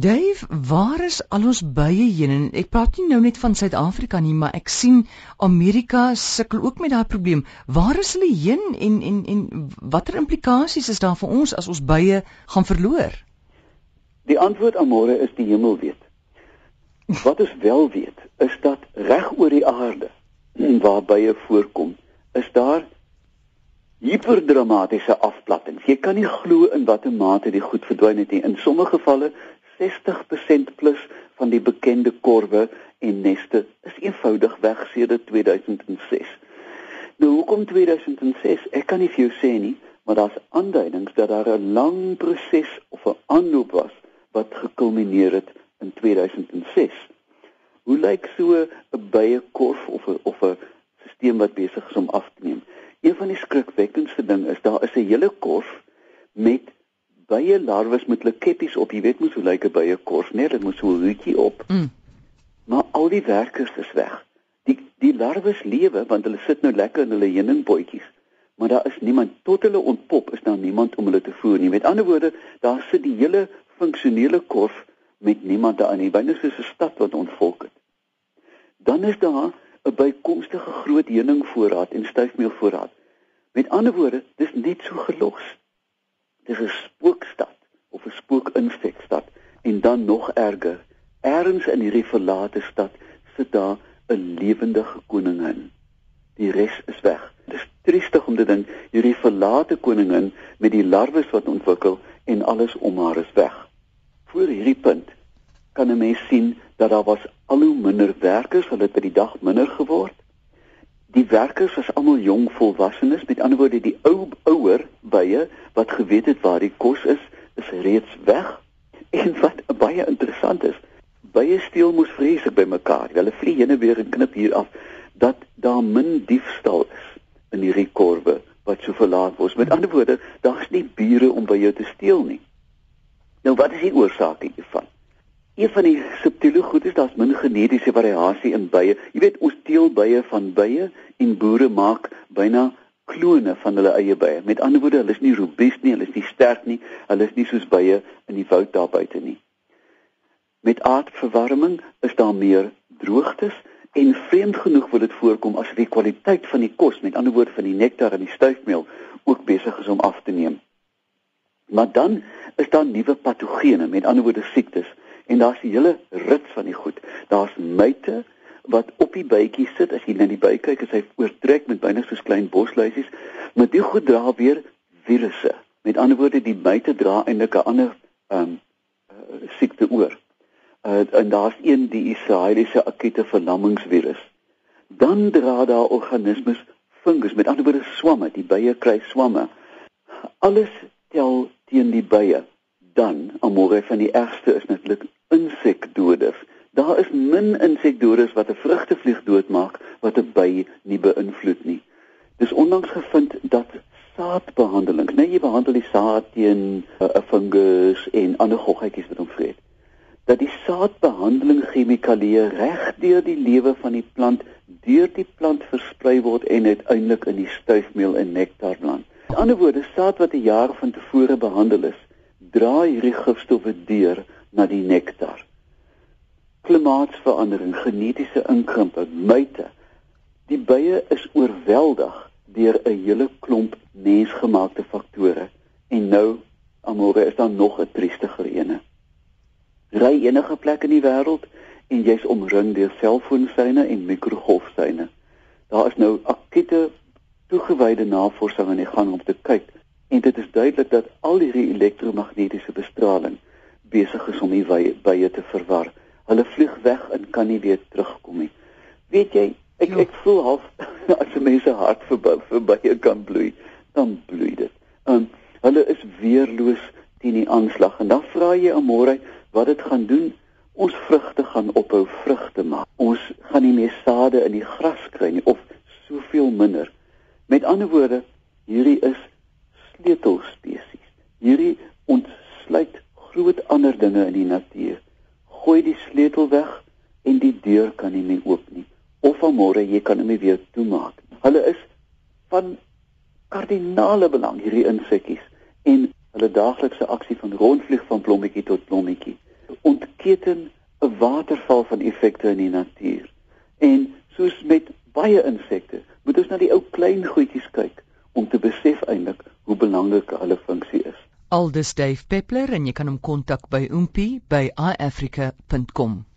Dave, waar is al ons bye heen? En ek praat nie nou net van Suid-Afrika nie, maar ek sien Amerika sukkel ook met daai probleem. Waar is hulle heen en en en watter implikasies is daar vir ons as ons bye gaan verloor? Die antwoord aan môre is die hemel weet. Wat ons wel weet, is dat reg oor die aarde waar bye voorkom, is daar hiperdramatiese afplattings. Jy kan nie glo in watter mate die goed verdwyn het nie. In sommige gevalle 60% plus van die bekende korwe en neste is eenvoudig weg sedert 2006. Nou hoekom 2006? Ek kan nie vir jou sê nie, maar daar's aanduidings dat daar 'n lang proses of 'n aanloop was wat gekulmineer het in 2006. Hoe lyk so 'n bye korf of 'n of 'n stelsel wat besig is om af te neem? Een van die skrikwekkendste ding is daar is 'n hele korf met bye larwes met hulle keppies op. Jy weet mos hoe lyk 'n bye korf, nee, dit moet so 'n hoedjie op. Mm. Maar al die werkers is weg. Die die larwes lewe want hulle sit nou lekker in hulle heuningbootjies. Maar daar is niemand tot hulle ontpop, is daar niemand om hulle te voer nie. Met ander woorde, daar sit die hele funksionele korf met niemand daarin nie. Byna soos 'n stad wat ontvolk het. Dan is daar 'n bykomstige groot heuningvoorraad en styfmeelvoorraad. Met ander woorde, dis net so gelos. Dis 'n spookstad of 'n spookinsekstad en dan nog erger. Ergens in hierdie verlate stad sit daar 'n lewendige koningin. Die res is weg. Dis triestig om te dink hierdie verlate koningin met die larwes wat ontwikkel en alles om haar is weg. Voor hierdie punt kan 'n mens sien dat daar was al hoe minder werkers, hulle het by die dag minder geword. Die werkers was almal jong volwassenes, met ander woorde die ou ouer bye wat geweet het waar die kos is, is reeds weg. En wat baie interessant is, bye steel moes vreeslik by mekaar. Hulle vlieg heen en weer en knip hier af dat daar min diefstal is in hierdie korwe wat so verlaat word. Met ander woorde, daar's nie bure om by jou te steel nie. Nou wat is die oorsaak hiervan? Een van die subtiele goed is daar's min genetiese variasie in bye. Jy weet ons teel bye van bye en boere maak byna klone van hulle eie bye. Met ander woorde, hulle is nie robuust nie, hulle is nie sterk nie, hulle is nie soos bye in die woud daar buite nie. Met aardverwarming is daar meer droogtes en vreemd genoeg word dit voorkom as die kwaliteit van die kos, met ander woorde van die nektar en die stuifmeel ook besig is om af te neem. Maar dan is daar nuwe patogene, met ander woorde siektes en daar's die hele rits van die goed. Daar's myte wat op die bytjie sit as jy na die by kyk as hy oortrek met byna soos klein bosluisies, maar die goed dra weer virusse. Met ander woorde die myte dra eintlik 'n ander ehm um, uh, siekte oor. Uh, en daar's een die Israeliese akute verlammingsvirus. Dan dra daar organismes fungus, met ander woorde swamme, die bye kry swamme. Alles tel teen die bye dan almore van die ergste is natuurlik insekdoders. Daar is min insekdoders wat 'n vrugtevlieg doodmaak wat 'n by nie beïnvloed nie. Dis onlangs gevind dat saadbehandeling, nee jy behandel die saad teen uh, 'n fungus en ander goggetjies wat hom vreet. Dat die saadbehandeling chemikalieë reg deur die lewe van die plant deur die plant versprei word en uiteindelik in die stuifmeel en nektar land. In ander woorde, saad wat 'n jaar van tevore behandel is, dra hierdie gifstowwe deur na die nektar. Klimaatsverandering, genetiese inkrimping, myte. Die bye is oorweldig deur 'n hele klomp mensgemaakte faktore en nou amore is daar nog 'n triestiger ene. Ry enige plek in die wêreld en jy's omring deur selfoonsyne en mikrogolfsyne. Daar is nou akute toegewyde navorsing aan die gang om te kyk en dit is duidelik dat al hierdie elektromagnetiese bestraling besig is om die bye te verwar. Hulle vlieg weg en kan nie weer terugkom nie. Weet jy, ek ja. ek voel half as 'n mens se hart vir vir bye kan bloei, dan bloei dit. Um hulle is weerloos teen die aanslag en dan vra jy môre wat dit gaan doen. Ons vrugte gaan ophou vrugte maak. Ons gaan nie meer sade in die gras kry nie of soveel minder. Met ander woorde, hierdie is sleutelspesies. Hierdie ontsluit groot ander dinge in die natuur. Gooi die sleutel weg en die deur kan nie meer oop nie of vanmôre jy kan hom weer toemaak. Hulle is van kardinale belang hierdie insekkies en hulle daaglikse aksie van rondvlieg van blommetjie tot blommetjie ontketen 'n waterval van effekte in die natuur. En soos met baie insekte, moet ons na die ou klein goedjies kyk om te besef eintlik hoe belangrik hulle funksie is. Aldus Dave Peppler en jy kan hom kontak by oompie@iafrica.com.